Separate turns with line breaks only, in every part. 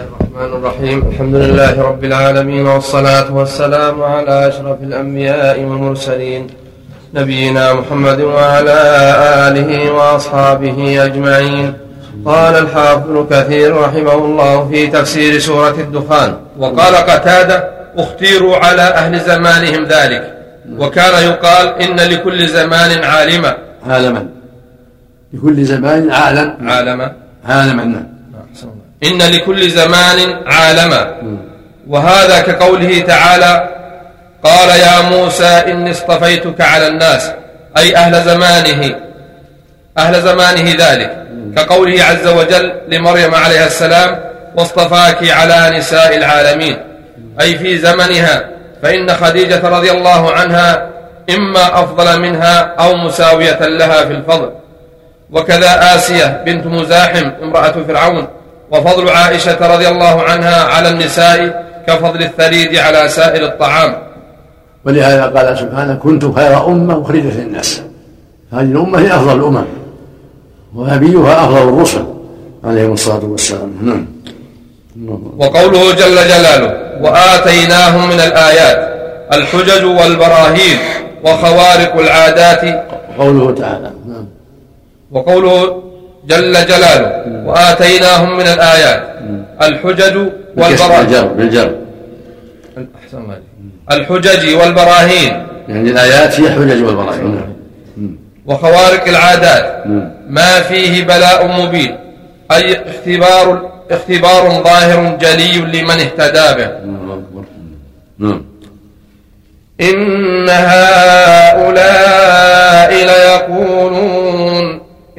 الرحمن الرحيم. الحمد لله رب العالمين والصلاة والسلام على أشرف الأنبياء والمرسلين نبينا محمد وعلى آله وأصحابه أجمعين. قال الحافظ كثير رحمه الله في تفسير سورة الدخان
وقال قتادة أختيروا على أهل زمانهم ذلك وكان يقال إن لكل زمان عالما
عالما. لكل زمان عالم.
عالما.
عالما. نعم
إن لكل زمان عالما. وهذا كقوله تعالى قال يا موسى إني اصطفيتك على الناس أي أهل زمانه أهل زمانه ذلك. كقوله عز وجل لمريم عليها السلام واصطفاك على نساء العالمين. أي في زمنها. فإن خديجة رضي الله عنها إما أفضل منها أو مساوية لها في الفضل. وكذا آسية بنت مزاحم امرأة فرعون. وفضل عائشة رضي الله عنها على النساء كفضل الثريد على سائر الطعام.
ولهذا قال سبحانه كنت خير أمة أخرجت للناس. هذه الأمة هي أفضل الأمم ونبيها أفضل الرسل عليهم الصلاة والسلام. نعم.
وقوله جل جلاله وآتيناهم من الآيات الحجج والبراهين وخوارق العادات.
قوله تعالى. نعم.
وقوله جل جلاله وآتيناهم من الآيات الحجج والبراهين.
بالجر بالجر.
أحسن الحجج والبراهين.
يعني الآيات هي حجج والبراهين. نعم.
وخوارق العادات.
نعم.
ما فيه بلاء مبين. أي اختبار اختبار ظاهر جلي لمن اهتدى به.
نعم.
إن هؤلاء ليقولون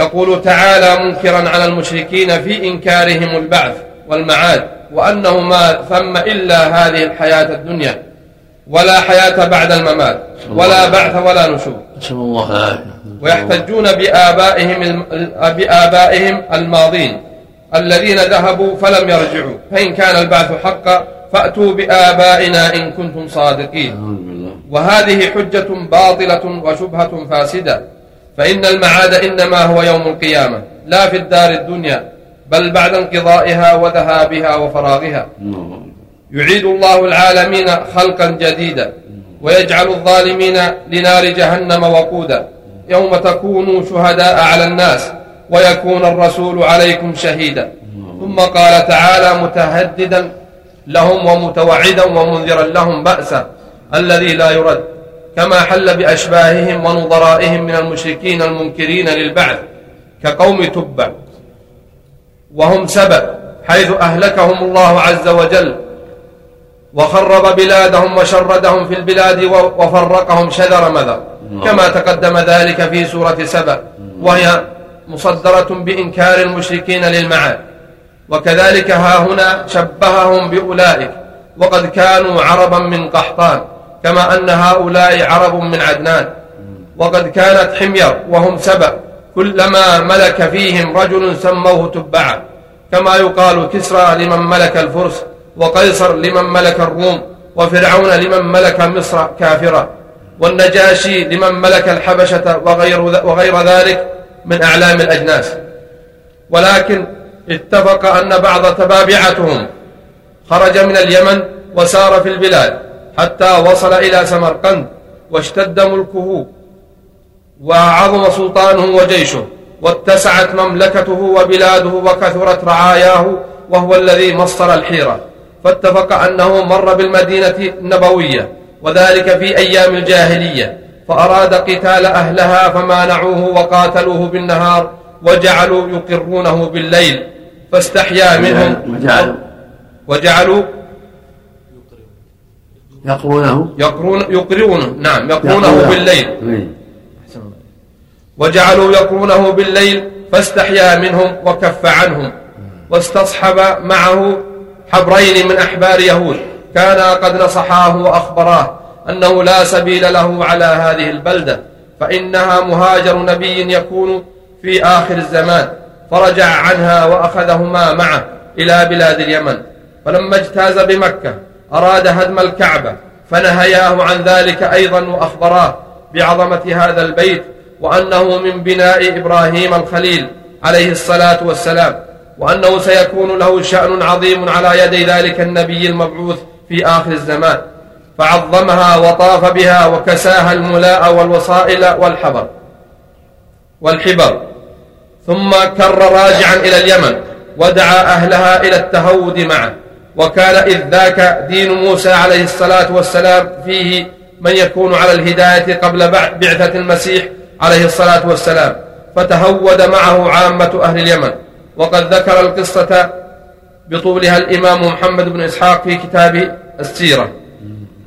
يقول تعالى منكرا على المشركين في إنكارهم البعث والمعاد وأنه ما ثم إلا هذه الحياة الدنيا ولا حياة بعد الممات ولا بعث ولا نشور. ويحتجون بآبائهم بآبائهم الماضين الذين ذهبوا فلم يرجعوا. فإن كان البعث حقا فأتوا بآبائنا إن كنتم صادقين. وهذه حجة باطلة وشبهة فاسدة. فإن المعاد إنما هو يوم القيامة لا في الدار الدنيا بل بعد انقضائها وذهابها وفراغها. يعيد الله العالمين خلقا جديدا ويجعل الظالمين لنار جهنم وقودا. يوم تكونوا شهداء على الناس ويكون الرسول عليكم شهيدا. ثم قال تعالى متهددا لهم ومتوعدا ومنذرا لهم بأسا الذي لا يرد. كما حل بأشباههم ونظرائهم من المشركين المنكرين للبعث كقوم تبع وهم سبب حيث أهلكهم الله عز وجل وخرب بلادهم وشردهم في البلاد وفرقهم شذر مذر. كما تقدم ذلك في سورة سبأ وهي مصدرة بإنكار المشركين للمعاد. وكذلك ها هنا شبههم بأولئك وقد كانوا عربا من قحطان. كما أن هؤلاء عرب من عدنان. وقد كانت حمير وهم سبأ. كلما ملك فيهم رجل سموه تبعا. كما يقال كسرى لمن ملك الفرس وقيصر لمن ملك الروم وفرعون لمن ملك مصر كافرا. والنجاشي لمن ملك الحبشة وغير, وغير ذلك من أعلام الأجناس. ولكن اتفق أن بعض تبابعتهم خرج من اليمن وسار في البلاد. حتى وصل إلى سمرقند واشتد ملكه وعظم سلطانه وجيشه واتسعت مملكته وبلاده وكثرت رعاياه وهو الذي مصر الحيرة. فاتفق أنه مر بالمدينة النبوية وذلك في أيام الجاهلية فأراد قتال أهلها فمانعوه وقاتلوه بالنهار وجعلوا يقرونه بالليل فاستحيا منهم.
وجعلوا.
وجعلوا
يقرونه.
يقرون يقرونه. نعم يقرونه. بالليل.
إيه.
وجعلوا يقرونه بالليل فاستحيا منهم وكف عنهم واستصحب معه حبرين من أحبار يهود. كانا قد نصحاه وأخبراه أنه لا سبيل له على هذه البلدة فإنها مهاجر نبي يكون في آخر الزمان. فرجع عنها وأخذهما معه إلى بلاد اليمن. فلما اجتاز بمكة أراد هدم الكعبة فنهياه عن ذلك أيضا وأخبراه بعظمة هذا البيت وأنه من بناء إبراهيم الخليل عليه الصلاة والسلام وأنه سيكون له شأن عظيم على يدي ذلك النبي المبعوث في آخر الزمان. فعظمها وطاف بها وكساها الملاء والوصائل والحبر والحبر. ثم كر راجعا إلى اليمن ودعا أهلها إلى التهود معه. وكان إذ ذاك دين موسى عليه الصلاة والسلام فيه من يكون على الهداية قبل بعثة المسيح عليه الصلاة والسلام. فتهود معه عامة أهل اليمن. وقد ذكر القصة بطولها الإمام محمد بن إسحاق في كتاب السيرة.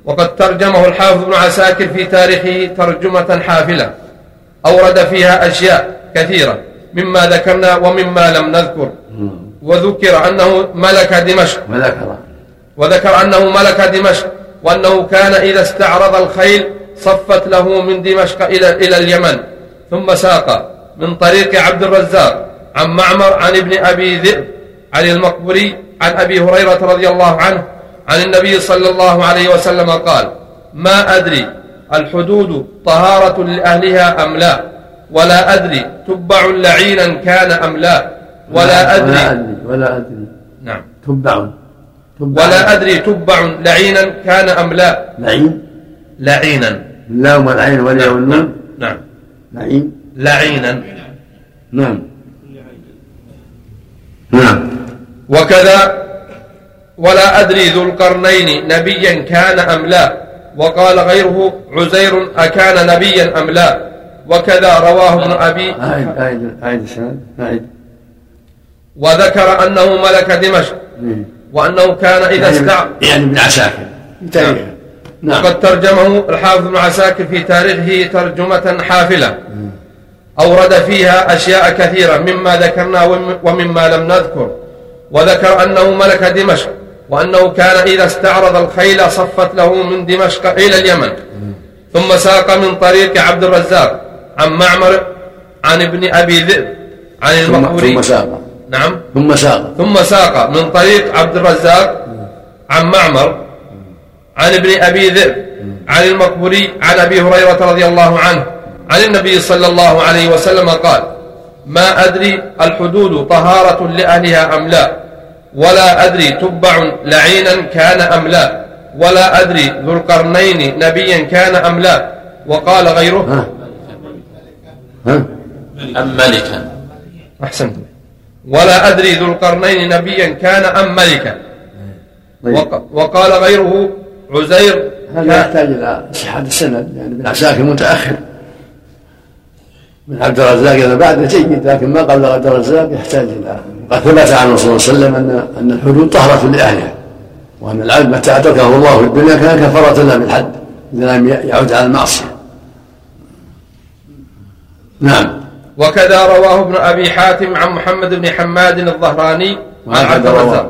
وقد ترجمه الحافظ بن عساكر في تاريخه ترجمة حافلة. أورد فيها أشياء كثيرة. مما ذكرنا ومما لم نذكر. وذكر أنه ملك دمشق.
وذكر
وذكر أنه ملك دمشق. وأنه كان إذا استعرض الخيل صفت له من دمشق إلى إلى اليمن. ثم ساق من طريق عبد الرزاق عن معمر عن ابن أبي ذئب عن المقبري عن أبي هريرة رضي الله عنه عن النبي صلى الله عليه وسلم قال ما أدري الحدود طهارة لأهلها أم لا ولا أدري تبع لعينا كان أم لا ولا أدري.
ولا أدري ولا أدري.
نعم.
تبع تبع
ولا أدري تبع لعينا كان أم لا؟
لعين.
لعينا.
اللام والعين والياء والنون.
نعم.
لعين.
لعينا.
نعم. نعم.
وكذا. ولا أدري ذو القرنين نبيا كان أم لا؟ وقال غيره عزير أكان نبيا أم لا؟ وكذا رواه ابن أبي.
أعد السند أعد
وذكر أنه ملك دمشق
إيه.
وأنه كان إذا
يعني
استع
يعني ابن عساكر. تاريخ نعم.
وقد ترجمه الحافظ ابن عساكر في تاريخه ترجمة حافلة. أورد فيها أشياء كثيرة مما ذكرنا وم- ومما لم نذكر. وذكر أنه ملك دمشق وأنه كان إذا استعرض الخيل صفت له من دمشق إلى اليمن. ثم ساق من طريق عبد الرزاق عن معمر عن ابن أبي ذئب عن المقبري
ثم ساق.
نعم.
ثم ساق.
ثم ساق. من طريق عبد الرزاق عن معمر عن ابن أبي ذئب عن المقبري عن أبي هريرة رضي الله عنه عن النبي صلى الله عليه وسلم قال ما أدري الحدود طهارة لأهلها أم لا ولا أدري تبع لعينا كان أم لا ولا أدري ذو القرنين نبيا كان أم لا. وقال غيره
ها. ها.
أم ملكا
أحسنت ولا أدري ذو القرنين نبيا كان أم ملكا.
طيب.
وق- وقال غيره عزير
هذا يحتاج إلى صحه السند يعني ابن عساكر متاخر من عبد الرزاق إلى بعده جيد لكن ما قبل عبد الرزاق يحتاج إلى. قد ثبت عن الرسول صلى الله عليه وسلم ان أن الحدود طهرة لاهلها وأن العبد متى اتركه الله في الدنيا كان كفارة له بالحد إذا لم يعود على المعصية. نعم.
وكذا رواه ابن أبي حاتم عن محمد بن حماد الظهراني عن عبد الرزاق.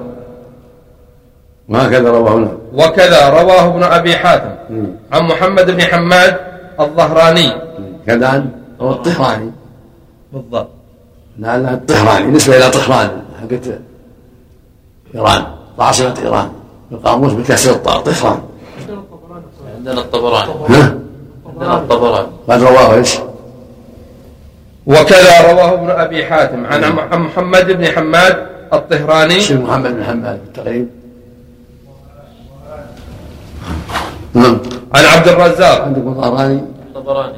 وهكذا رواه نعم
وكذا رواه ابن أبي حاتم. عن محمد بن حماد الظهراني.
كذا عن هو الطهراني.
بالضبط.
لعلها الطهراني. نسبة إلى طهران حقت إيران عاصمة إيران. القاموس بكسر الطاء طهران
عندنا الطبراني. عندنا الطبراني.
قد رواه إيش؟
وكذا رواه ابن أبي حاتم عن عن محمد بن حماد الطهراني.
شيخ محمد بن حماد؟ بالتقريب نعم.
عن عبد الرزاق.
عندكم طهراني
الطبراني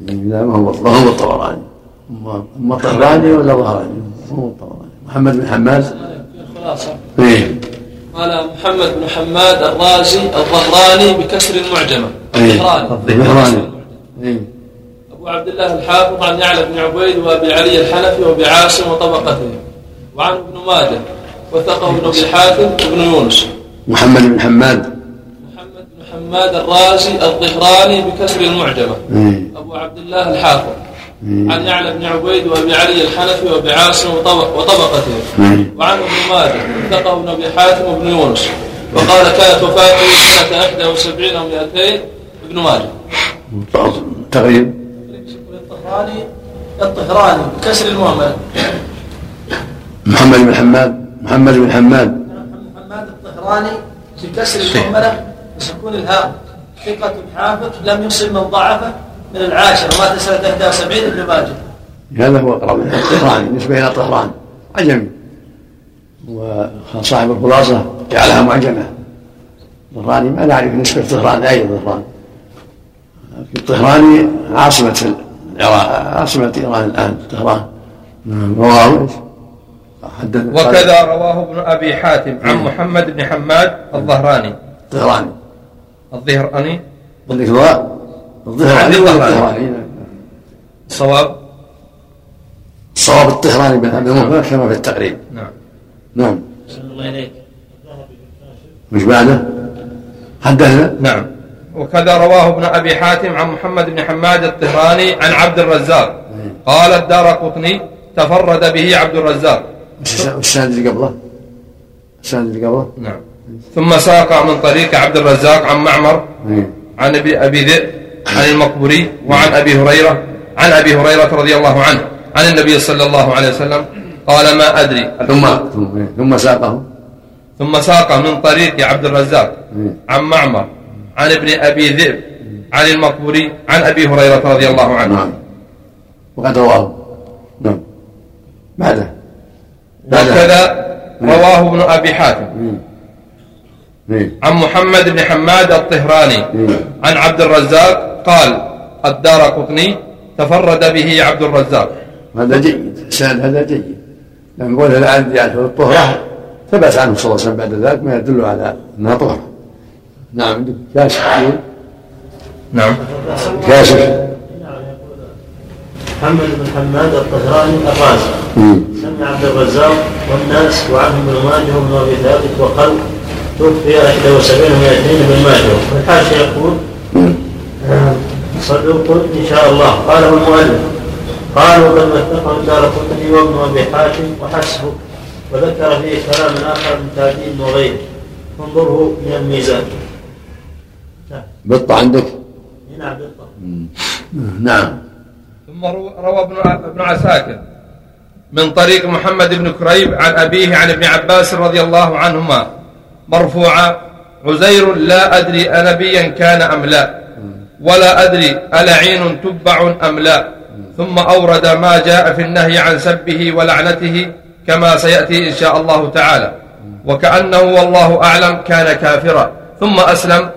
لا ما هو ما هو الطبراني اما الطهراني ولا ظهراني؟ هو الطبراني محمد بن حماد؟
خلاصة
إيه.
قال محمد بن حماد الرازي الظهراني بكسر المعجمة.
إيه.
الظهراني
الظهراني. إيه.
أبو عبد الله الحافظ عن يعلى بن عبيد وأبي علي الحنفي وأبي عاصم وطبقته وعن ابن ماجه وثقه ابن أبي حاتم وابن يونس.
محمد بن حماد.
محمد بن حماد الرازي الظهراني بكسر المعجمة.
إيه.
أبو عبد الله الحافظ. عن يعلى بن عبيد وأبي علي الحنفي وأبي عاصم وطبق- وطبقته وعن ابن ماجه ثقه ابن أبي حاتم وابن يونس. وقال كانت وفاته سنه 71 و200 ابن ماجه.
تقريب
الطهراني الطهراني بكسر المهمل
محمد بن حماد محمد بن حماد.
محمد الطهراني بكسر المهملة وسكون الهاء ثقة حافظ لم يصب من ضعفه من العاشر مات سنة 71 ابن ماجه.
هذا هو أقرب منه الطهراني نسبه إلى طهران عجمي. وصاحب الخلاصة جعلها معجمة. طهراني ما نعرف نسبة طهران لاي طهران لكن طهراني عاصمة العراق عاصمة إيران الآن طهران رواه. إيش؟ حدث
وكذا رواه ابن أبي حاتم عن محمد بن حماد الظهراني. الظهراني.
الظهراني. الظهراني نعم.
الصواب
صواب؟ الطهراني بن عبد المهمل كما في التقريب.
نعم.
نعم.
الله إليك
مش بعده؟ حدثنا؟
نعم. وكذا رواه ابن أبي حاتم عن محمد بن حماد الطهراني عن عبد الرزاق. قال الدار قطني تفرد به عبد الرزاق.
السند اللي قبله؟ السند اللي قبله؟
نعم. ثم ساق من طريق عبد الرزاق عن معمر
إيه.
عن ابي أبي ذئب عن المقبوري وعن أبي هريرة عن أبي هريرة رضي الله عنه عن النبي صلى الله عليه وسلم. قال ما أدري.
ثم ثم. ثم ساقه.
ثم ساق من طريق عبد الرزاق
إيه.
عن معمر. عن ابن أبي ذئب عن المقبوري عن أبي هريرة رضي الله عنه.
نعم. وقد رواه. نعم. بعده. بعده.
وكذا رواه ابن أبي حاتم.
إيه.
عن محمد بن حماد الطهراني. عن عبد الرزاق قال الدار قطني تفرد به عبد الرزاق.
هذا جيد. السند هذا جيد. لما قول العبد يعرف الطهرة ثبت عنه صلى الله عليه وسلم بعد ذلك ما يدل على أنها طهرة. نعم. عندك كاشف يقول
نعم.
كاشف
محمد بن حماد الطهراني الرازي. سمع عبد الرزاق والناس وعنهم ابن ماجه وابن ابي ثابت وقال توفي 71 و200 ابن ماجه. والحاشي يقول صدوق إن شاء الله. قاله المؤلف قالوا قد وثقه الدار قطني وابن أبي حاتم وحسبه وذكر فيه كلام آخر من تابعين وغيره. انظره من الميزان.
بطة عندك؟
نعم
نعم.
ثم رو- روى ابن ابن عساكر من طريق محمد بن كريب عن أبيه عن ابن عباس رضي الله عنهما. مرفوعا عزير لا أدري أنبيا كان أم لا. ولا أدري ألعين تبع أم لا. ثم أورد ما جاء في النهي عن سبه ولعنته كما سيأتي إن شاء الله تعالى. وكأنه والله أعلم كان كافرا. ثم أسلم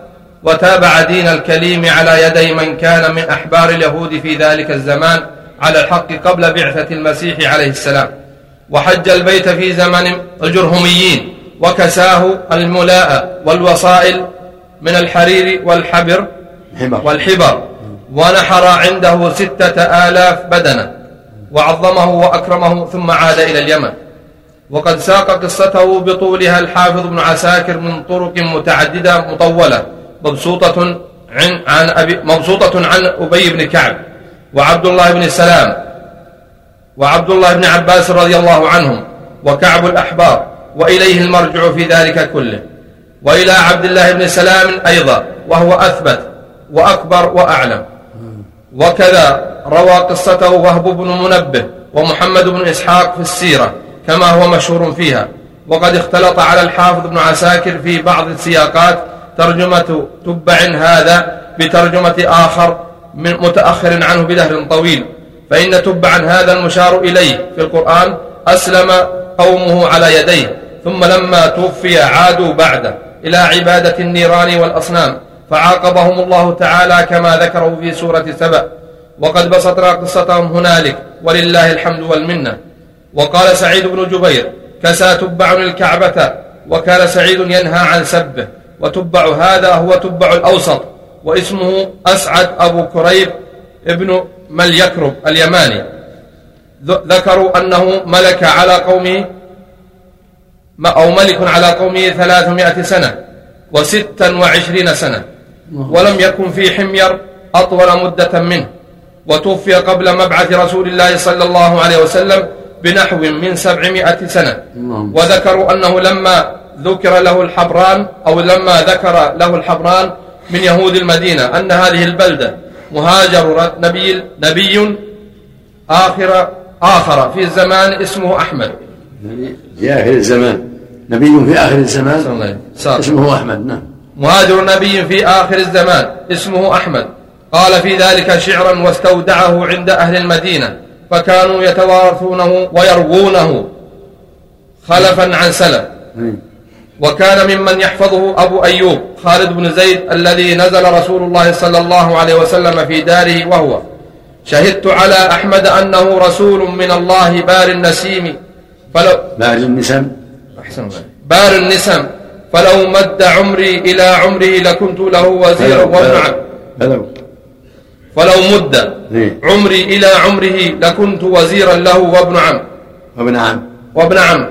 وتابع دين الكليم على يدي من كان من أحبار اليهود في ذلك الزمان على الحق قبل بعثة المسيح عليه السلام. وحج البيت في زمن الجرهميين وكساه الملاء والوصائل من الحرير والحبر والحبر. ونحر عنده ستة آلاف بدنة وعظمه وأكرمه ثم عاد إلى اليمن. وقد ساق قصته بطولها الحافظ ابن عساكر من طرق متعددة مطولة. مبسوطة عن عن أبي مبسوطة عن أبي بن كعب وعبد الله بن سلام وعبد الله بن عباس رضي الله عنهم وكعب الأحبار وإليه المرجع في ذلك كله وإلى عبد الله بن سلام أيضا وهو أثبت وأكبر وأعلم وكذا روى قصته وهب بن منبه ومحمد بن إسحاق في السيرة كما هو مشهور فيها وقد اختلط على الحافظ بن عساكر في بعض السياقات ترجمة تبع هذا بترجمة آخر من متأخر عنه بدهر طويل. فإن تبعا هذا المشار إليه في القرآن أسلم قومه على يديه. ثم لما توفي عادوا بعده إلى عبادة النيران والأصنام. فعاقبهم الله تعالى كما ذكره في سورة سبأ. وقد بسطنا قصتهم هنالك ولله الحمد والمنة. وقال سعيد بن جبير كسى تبع الكعبة وكان سعيد ينهى عن سبه. وتبع هذا هو تبع الأوسط واسمه أسعد أبو كريب ابن مليكرب اليماني. ذكروا أنه ملك على قومه أو ملك على قومه ثلاثمائة سنة وستا وعشرين سنة ولم يكن في حمير أطول مدة منه وتوفي قبل مبعث رسول الله صلى الله عليه وسلم بنحو من سبعمائة سنة.
اللهم
وذكروا أنه لما ذكر له الحبران أو لما ذكر له الحبران من يهود المدينة أن هذه البلدة مهاجر نبي نبي آخر آخر في الزمان اسمه أحمد.
يعني في آخر الزمان. نبي في آخر الزمان. اسمه أحمد نعم.
مهاجر نبي في آخر الزمان اسمه أحمد. قال في ذلك شعرا واستودعه عند أهل المدينة. فكانوا يتوارثونه ويروونه خلفا عن سلف.
إيه.
وكان ممن يحفظه أبو أيوب خالد بن زيد الذي نزل رسول الله صلى الله عليه وسلم في داره وهو. شهدت على أحمد أنه رسول من الله بار النسيم. فلو
بار النسم.
أحسن. بار النسم. فلو مد عمري إلى عمره لكنت له وزيرا وابن
بلو.
فلو مد
إيه.
عمري إلى عمره لكنت وزيرا له وابن عم.
وابن عم.
وابن عم.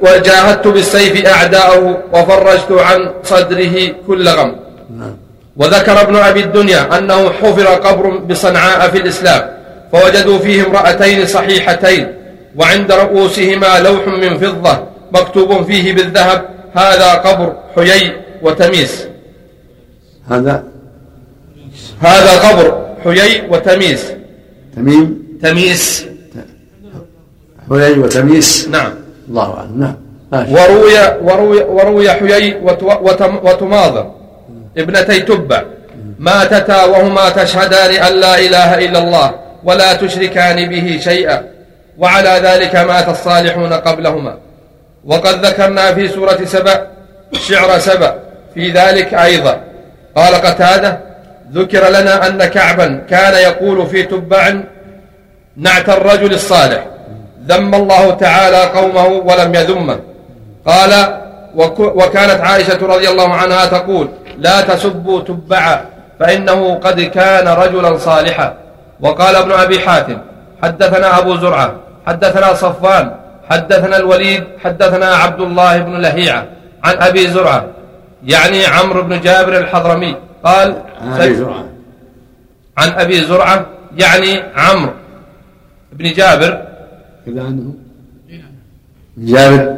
وجاهدت بالسيف أعداءه وفرجت عن صدره كل غم.
نعم.
وذكر ابن أبي الدنيا أنه حفر قبر بصنعاء في الإسلام فوجدوا فيه امرأتين صحيحتين وعند رؤوسهما لوح من فضة مكتوب فيه بالذهب هذا قبر حيي وتميس.
هذا؟
هذا قبر حيي وتميس
تميم
تميس
حلي وتميس
نعم.
الله أعلم. نعم.
وروي وروي وروي حيي وتماضر ابنتي تبع. ماتتا وهما تشهدان أن لا إله إلا الله ولا تشركان به شيئا. وعلى ذلك مات الصالحون قبلهما. وقد ذكرنا في سورة سبأ شعر سبأ. في ذلك أيضا. قال قتادة ذكر لنا أن كعبا كان يقول في تبع نعت الرجل الصالح. ذم الله تعالى قومه ولم يذمه. قال وك- وكانت عائشة رضي الله عنها تقول لا تسبوا تبعا فإنه قد كان رجلا صالحا. وقال ابن أبي حاتم حدثنا أبو زرعة حدثنا صفوان حدثنا الوليد حدثنا عبد الله بن لهيعة عن أبي زرعة يعني عمرو بن جابر الحضرمي. قال عن أبي زرعة. يعني عمرو بن جابر.
كذا عنه جابر.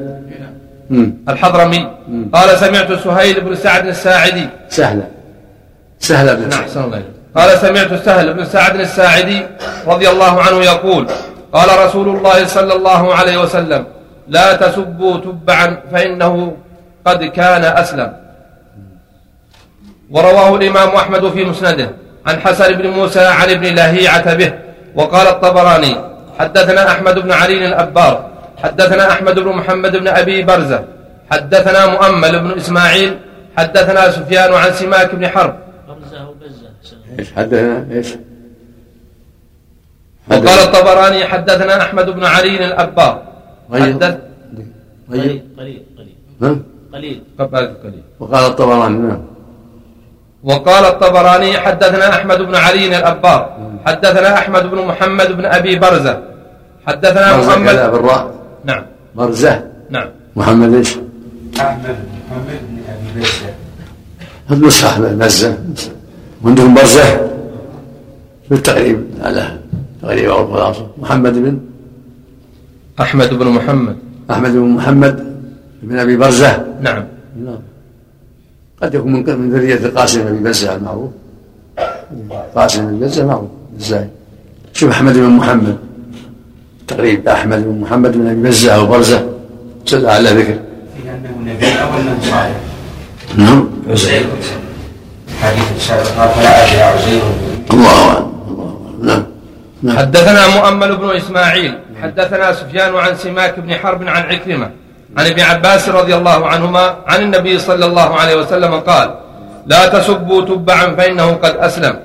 الحضرمي. قال سمعت سهيل بن سعد الساعدي.
سهلة سهلة بن
نعم أحسن الله إليك. قال سمعت سهل بن سعد الساعدي رضي الله عنه يقول قال رسول الله صلى الله عليه وسلم لا تسبوا تبعا فإنه قد كان أسلم. ورواه الإمام أحمد في مسنده. عن حسن بن موسى عن ابن لهيعة به. وقال الطبراني حدثنا أحمد بن علي الأبار. حدثنا أحمد بن محمد بن أبي برزة. حدثنا مؤمل بن إسماعيل. حدثنا سفيان عن سماك بن حرب.
غمزة وبزة.
إيش حدثنا؟ إيش؟
وقال الطبراني حدثنا أحمد بن علي الأبار.
غير
حدث
غير
قليل قليل قليل.
ها؟
قليل.
قبل قليل.
وقال الطبراني نعم.
وقال الطبراني حدثنا أحمد بن علي الأبار حدثنا أحمد بن محمد بن أبي برزة حدثنا
كذا
محمد
بالراء
نعم.
مرزة
نعم.
محمد إيش؟
أحمد محمد بن أبي بشر
النسخة مزة وعندهم برزة؟ بالتقريب. على تقريب أو محمد بن؟
أحمد بن محمد.
أحمد بن محمد بن أبي برزة؟
نعم.
نعم. قد يكون من من ذرية القاسم بن بزة المعروف قاسم بن بزة معروف إزاي شوف أحمد بن محمد. تقريب أحمد بن محمد بن أبي بزة أو برزة سل على ذكر.
أنه نبي أو أنه صالح
نعم.
عزير حديث قال فلا أدري عزير
الله أعلم. نعم. نعم.
حدثنا مؤمل بن إسماعيل. حدثنا سفيان عن سماك بن حرب عن عكرمة. عن ابن عباس رضي الله عنهما عن النبي صلى الله عليه وسلم قال لا تسبوا تبعا فإنه قد أسلم.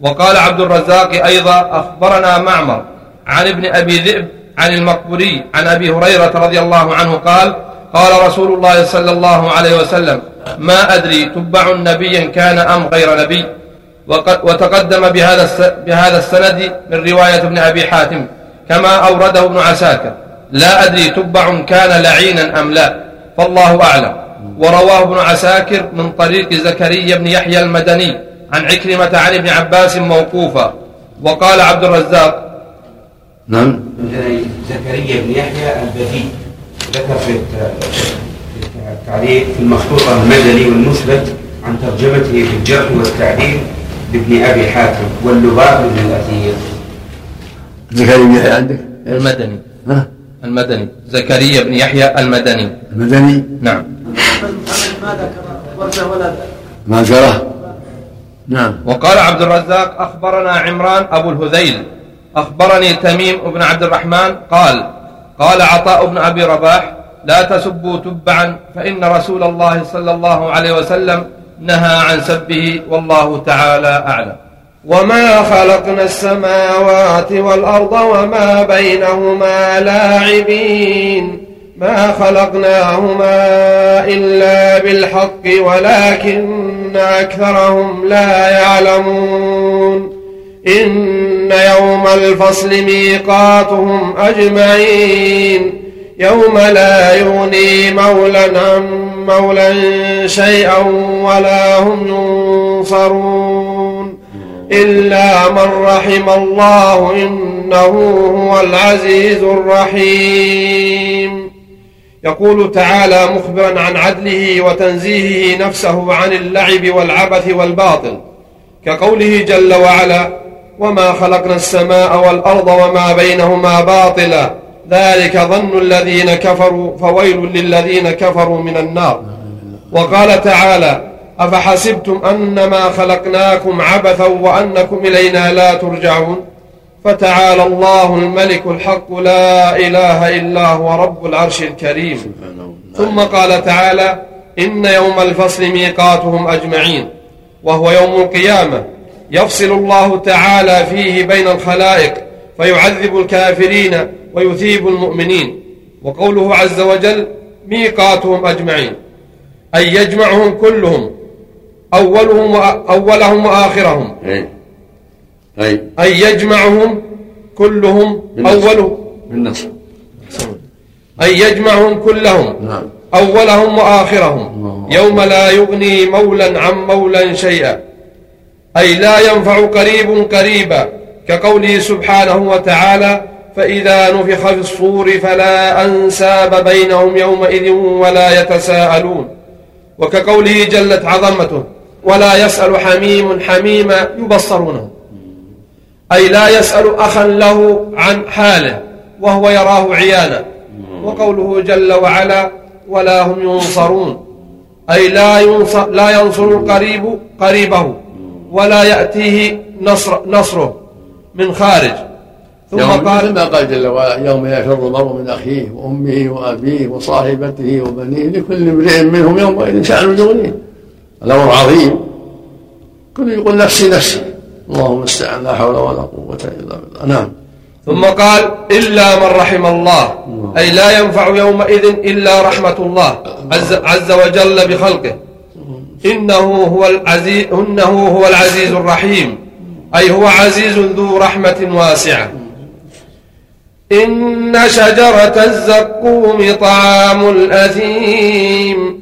وقال عبد الرزاق أيضا أخبرنا معمر عن ابن أبي ذئب عن المقبوري عن أبي هريرة رضي الله عنه قال قال رسول الله صلى الله عليه وسلم ما أدري تبع نبيا كان أم غير نبي. وتقدم بهذا بهذا السند من رواية ابن أبي حاتم كما أورده ابن عساكر. لا أدري تبع كان لعينا أم لا. فالله أعلم. ورواه ابن عساكر من طريق زكريا بن يحيى المدني عن عكرمة عن ابن عباس موقوفا وقال عبد الرزاق
نعم.
زكريا بن يحيى البدي ذكر في التعليق في المخطوطة المدني والمثبت عن ترجمته في الجرح والتعديل لابن أبي حاتم واللباب بن الأثير.
زكريا بن يحيى عندك؟
المدني.
ها؟
المدني. زكريا بن يحيى المدني.
المدني؟
نعم.
ما
ذكره نعم.
وقال عبد الرزاق أخبرنا عمران أبو الهذيل. أخبرني تميم بن عبد الرحمن قال قال عطاء بن أبي رباح لا تسبوا تبعا فإن رسول الله صلى الله عليه وسلم نهى عن سبه والله تعالى أعلم. وما خلقنا السماوات والأرض وما بينهما لاعبين ما خلقناهما إلا بالحق ولكن أكثرهم لا يعلمون إن يوم الفصل ميقاتهم أجمعين يوم لا يغني مولا عن مولا شيئا ولا هم ينصرون إلا من رحم الله إنه هو العزيز الرحيم. يقول تعالى مخبرا عن عدله وتنزيهه نفسه عن اللعب والعبث والباطل كقوله جل وعلا وما خلقنا السماء والأرض وما بينهما باطلا ذلك ظن الذين كفروا فويل للذين كفروا من النار. وقال تعالى أفحسبتم أنما خلقناكم عبثا وأنكم إلينا لا ترجعون؟ فتعالى الله الملك الحق لا إله إلا هو رب العرش الكريم. ثم قال تعالى إن يوم الفصل ميقاتهم أجمعين وهو يوم القيامة. يفصل الله تعالى فيه بين الخلائق فيعذب الكافرين ويثيب المؤمنين. وقوله عز وجل ميقاتهم أجمعين. أي يجمعهم كلهم. أولهم أولهم وآخرهم.
أي. أي.
أي يجمعهم كلهم. أولهم.
بالنص.
أي يجمعهم كلهم.
نعم.
أولهم وآخرهم. يوم لا يغني مولا عن مولا شيئا. أي لا ينفع قريب قريبا. كقوله سبحانه وتعالى فإذا نفخ في الصور فلا أنساب بينهم يومئذ ولا يتساءلون. وكقوله جلت عظمته ولا يسأل حميم حميما يبصرونه. أي لا يسأل أخا له عن حاله وهو يراه عيانا. وقوله جل وعلا ولا هم ينصرون أي لا ينصر, لا ينصر القريب قريبه ولا يأتيه نصر نصره من خارج. ثم قال
مثل ما قال جل وعلا يوم يفر المرء من أخيه وأمه وأبيه وصاحبته وبنيه لكل امرئ منهم يومئذ شأن يغنيه الأمر عظيم. كل يقول نفسي نفسي. اللهم المستعان لا حول ولا قوة إلا بالله. نعم.
ثم قال إلا من رحم الله. أي لا ينفع يومئذ إلا رحمة الله. عز, عز وجل بخلقه. إنه هو العزيز إنه هو العزيز الرحيم. أي هو عزيز ذو رحمة واسعة. إن شجرة الزقوم طعام الأثيم.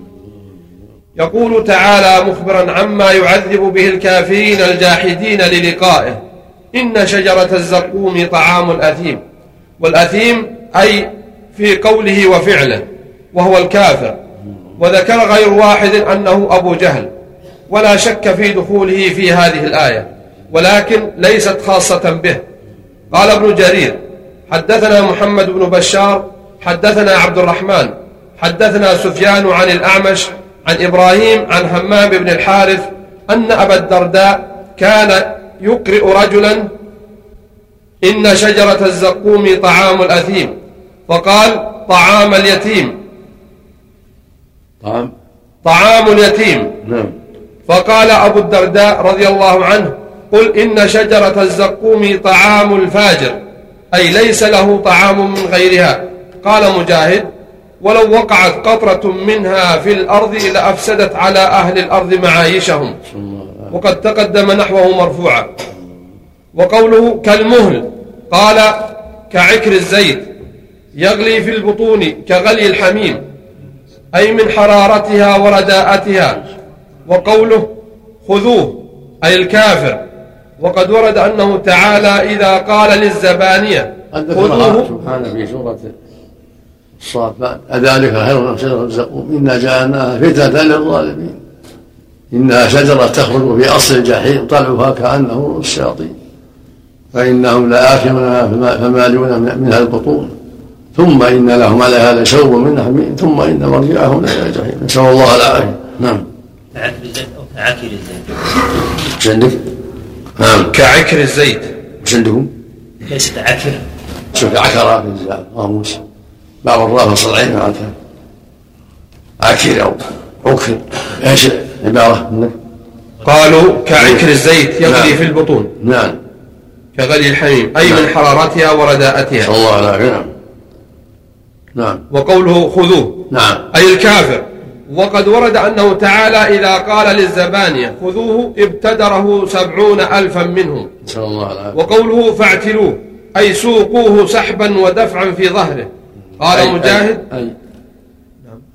يقول تعالى مخبرا عما يعذب به الكافرين الجاحدين للقائه. إن شجرة الزقوم طعام الأثيم. والأثيم أي في قوله وفعله وهو الكافر. وذكر غير واحد أنه أبو جهل. ولا شك في دخوله في هذه الآية. ولكن ليست خاصة به. قال ابن جرير حدثنا محمد بن بشار حدثنا عبد الرحمن حدثنا سفيان عن الأعمش عن إبراهيم عن همام بن الحارث أن أبا الدرداء كان يقرئ رجلا إن شجرة الزقوم طعام الأثيم. فقال طعام اليتيم.
طعام؟
طعام اليتيم.
نعم.
فقال أبو الدرداء رضي الله عنه قل إن شجرة الزقوم طعام الفاجر أي ليس له طعام من غيرها. قال مجاهد ولو وقعت قطرة منها في الأرض لأفسدت على أهل الأرض معايشهم. وقد تقدم نحوه مرفوعا. وقوله كالمهل قال كعكر الزيت يغلي في البطون كغلي الحميم أي من حرارتها ورداءتها. وقوله خذوه أي الكافر. وقد ورد أنه تعالى إذا قال للزبانية
ذكرها سبحانه في سورة الصافات أذلك خير من شجرة الزقوم إنا جعلناها فتنة للظالمين. إنها شجرة تخرج في أصل الجحيم طلعها كأنه الشياطين. فإنهم لآكلونها فمالون منها البطون. ثم إن لهم على هذا شوب من حميم. ثم إن مرجعهم إلى الجحيم نسأل الله العافية. نعم.
كعكر الزيت أو كعكر الزيت؟
إيش عندك؟ نعم.
كعكر الزيت.
إيش عندكم؟
ليست عكر؟
شوف عكرة في القاموس بعض الراء فصل العين معناتها عكر أو عكر إيش؟ العبارة منك؟
قالوا كعكر الزيت يغلي
نعم.
في البطون.
نعم.
كغلي الحميم أي
نعم.
من حرارتها ورداءتها
الله العافية نعم نعم.
وقوله خذوه.
نعم.
أي الكافر. وقد ورد أنه تعالى إذا قال للزبانية خذوه ابتدره سبعون ألفا منهم.
نسأل الله العافية
وقوله فاعتلوه أي سوقوه سحبا ودفعا في ظهره. قال
أي-
مجاهد؟
أي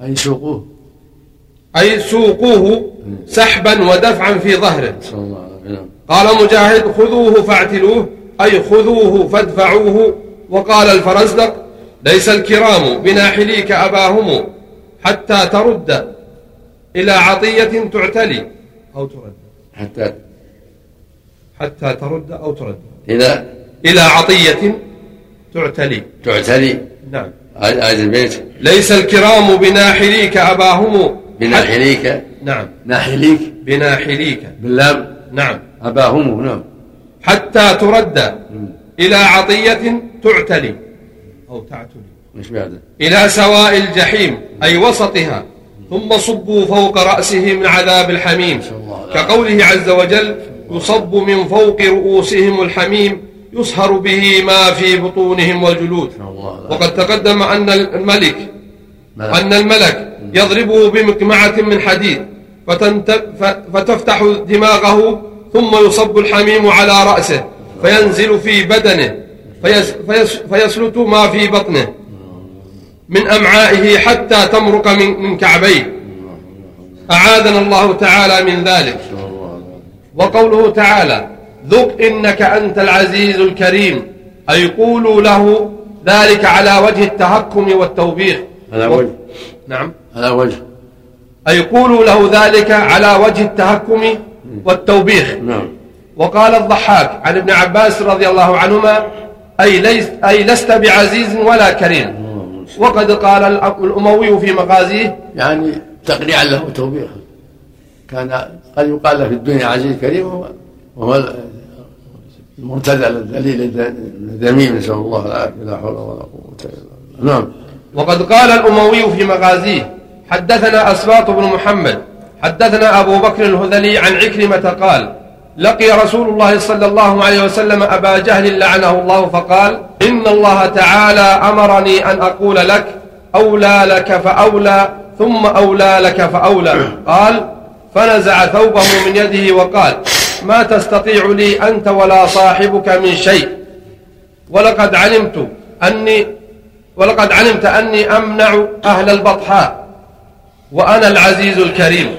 أي سوقوه.
أي سوقوه سحبا ودفعا في ظهره.
نسأل الله العافية نعم
قال مجاهد خذوه فاعتلوه أي خذوه فادفعوه. وقال الفرزدق ليس الكرام بناحليك أباهم حتى ترد إلى عطية تعتلي. أو ترد.
حتى
حتى ترد أو ترد.
إذا
إلى عطية تعتلي.
تعتلي.
نعم.
آية البيت.
ليس الكرام بناحليك أباهم.
بناحليك؟
نعم.
ناحليك؟
بناحليك.
باللام؟
نعم.
أباهم نعم.
حتى ترد إلى عطية تعتلي. أو تعتلي.
مش بعده
إلى سواء الجحيم أي وسطها. ثم صبوا فوق رأسه من عذاب الحميم كقوله عز وجل يصب من فوق رؤوسهم الحميم. يصهر به ما في بطونهم والجلود. وقد تقدم أن الملك
ملك.
أن الملك يضربه بمكمعة من حديد فتفتح دماغه ثم يصب الحميم على رأسه فينزل في بدنه فيس... فيس... فيسلت ما في بطنه. من أمعائه حتى تمرق من, من كعبيه. أعاذنا الله تعالى من ذلك. وقوله تعالى ذق إنك أنت العزيز الكريم. أي قولوا له ذلك على وجه التهكم والتوبيخ.
على وجه.
نعم.
على وجه.
أي قولوا له ذلك على وجه التهكم والتوبيخ.
نعم.
وقال الضحاك عن ابن عباس رضي الله عنهما أي, ليس أي لست بعزيز ولا كريم. وقد قال الأ- الأموي في مغازيه
يعني تقريعا له وتوبيخا كان قد يقال له في الدنيا عزيز كريم وهو المرتدى الذليل الذميم نسأل الله العافية لا حول ولا قوة إلا بالله. نعم.
وقد قال الأموي في مغازيه حدثنا أسباط بن محمد حدثنا أبو بكر الهذلي عن عكرمة قال لقي رسول الله صلى الله عليه وسلم أبا جهل لعنه الله فقال إن الله تعالى أمرني أن أقول لك أولى لك فأولى ثم أولى لك فأولى. قال فنزع ثوبه من يده وقال ما تستطيع لي أنت ولا صاحبك من شيء. ولقد علمت أني ولقد علمت أني أمنع أهل البطحاء وأنا العزيز الكريم.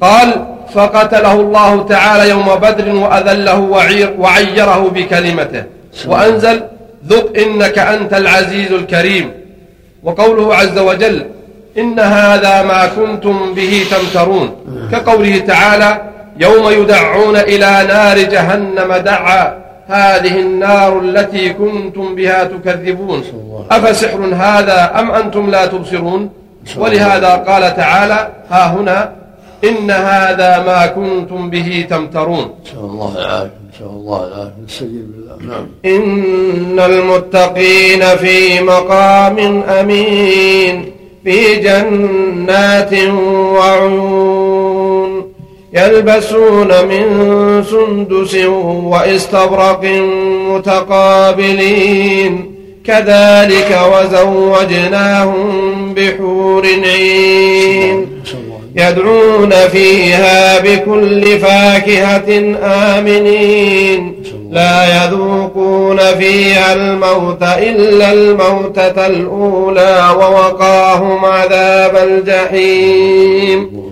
قال فقتله الله تعالى يوم بدر وأذله وعير وعيره بكلمته. وأنزل ذق إنك أنت العزيز الكريم. وقوله عز وجل إن هذا ما كنتم به تمترون. كقوله تعالى يوم يدعون إلى نار جهنم دعا. هذه النار التي كنتم بها تكذبون. أفسحر هذا أم أنتم لا تبصرون؟ ولهذا قال تعالى ها هنا إن هذا ما كنتم به تمترون.
نسأل الله العافية نسأل الله العافية. نستجيب بالله نعم.
إن المتقين في مقام أمين في جنات وعيون. يلبسون من سندس واستبرق متقابلين. كذلك وزوجناهم بحور عين. يدعون فيها بكل فاكهة آمنين. لا يذوقون فيها الموت إلا الموتة الأولى ووقاهم عذاب الجحيم.